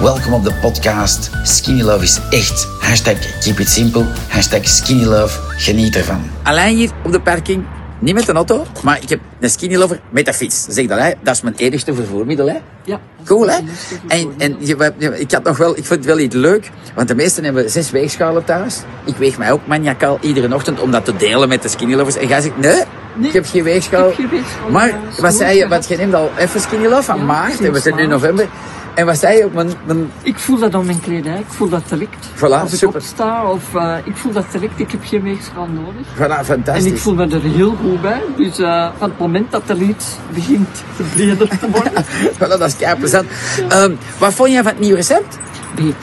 Welkom op de podcast. Skinny Love is echt. Hashtag keep it simple. Hashtag Skinny Love. Geniet ervan. Alleen hier op de parking. Niet met een auto, maar ik heb een skinny lover met de fiets. Zeg dat, hè? dat is mijn enigste vervoermiddel. Hè? Ja. Cool, hè? En, en je, je- ik had nog wel, ik vind het wel iets leuk, want de meesten hebben zes weegschalen thuis. Ik weeg mij ook maniacaal iedere ochtend om dat te delen met de skinny lovers. En jij zegt, nee, ik heb geen weegschaal. Ik heb geen weegschaal, Maar wat zei je, want je neemt al even skinny love van Ja, maart en we zijn nu november. En wat zei je op mijn, mijn Ik voel dat aan mijn kledij, ik voel dat direct. Voilà, Als ik super. opsta, of uh, ik voel dat direct, ik heb geen weegschaal nodig. voilà, En fantastisch. ik voel me er heel goed bij. Dus uh, van het moment dat er iets begint breder te worden, voilà, dat is kei plezant. Ehm, wat vond jij van het nieuwe recept? beter.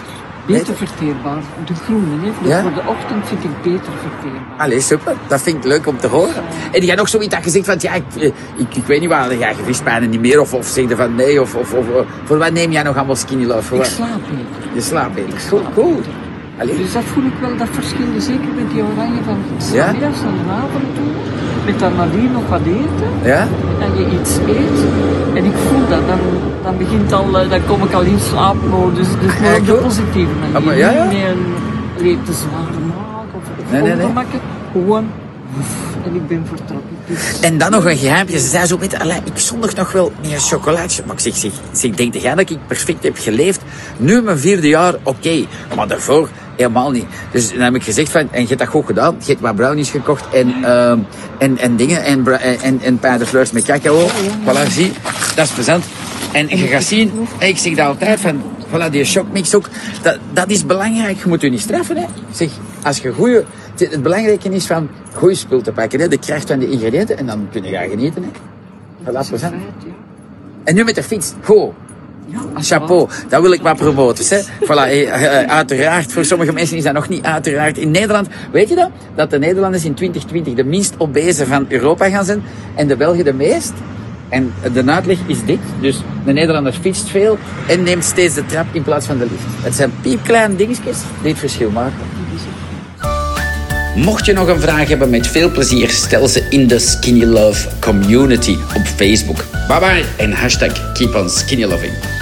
Beter verteerbaar. De groene, hè. Ja? voor de ochtend vind ik beter verteerbaar. Allee, super. Dat vind ik leuk om te horen. En die had nog zoiets dat gezegd van, ja, ik, eh, ik, ik weet niet waar, ja, gewichtspijnen niet meer. Of, of zeg je van nee, of, of, of eh, voor wat neem jij nog allemaal skinny love? Voor Ik slaap beter. Je slaapt beter. Ik slaap cool. beter. Allee. Dus dat voel ik wel, dat verschil. Zeker met die oranje van Ja? ja? en de avond toe. Met dan nadien nog wat eten. Ja? en je iets eet en ik voel dat, dan, dan begint al, eh, dan kom ik al in slaapmodus. Dus maar op de positieve manier. Ah, maar ja, ja. Niet meer een leed te zware maag of, of Nee, nee, nee. ongemakken. Gewoon, en ik ben vertrokken. Dus, En dan nog een geheimpje. Ze zei zo met, ik zondag nog wel meer chocolaatje. Maar ik zeg, zeg, zeg denk jij dat ik perfect heb geleefd? Nu mijn vierde jaar, oké. Maar daarvoor helemaal niet. Dus dan heb ik gezegd van, en je hebt dat goed gedaan. Je hebt wat brownies gekocht en, ehm, en, en dingen. En, en, en, en pain de fleurs met cacao. Voilà, zie. Dat is plezant. En je gaat zien, en ik zeg dat altijd van, voilà, die shockmix ook. Dat, dat is belangrijk. Je moet je niet straffen, hè. Zeg, als je goede, het, belangrijke is van goede spul te pakken, hè. De kracht van de ingrediënten en dan kun je gaan genieten, hè. Voilà, plezant. En nu met de fiets. Go. Chapeau, dat wil ik maar promoten. Hè. Voilà, eh, eh, uiteraard, voor sommige mensen is dat nog niet uiteraard. In Nederland, weet je dat? Dat de Nederlanders in 2020 de minst obese van Europa gaan zijn en de Belgen de meest. En de uitleg is dit. Dus de Nederlander fietst veel en neemt steeds de trap in plaats van de lift. Het zijn piepkleine dingetjes die het verschil maken. Mocht je nog een vraag hebben, met veel plezier stel ze in de Skinny Love community op Facebook. Bye bye en hashtag keep on skinny loving.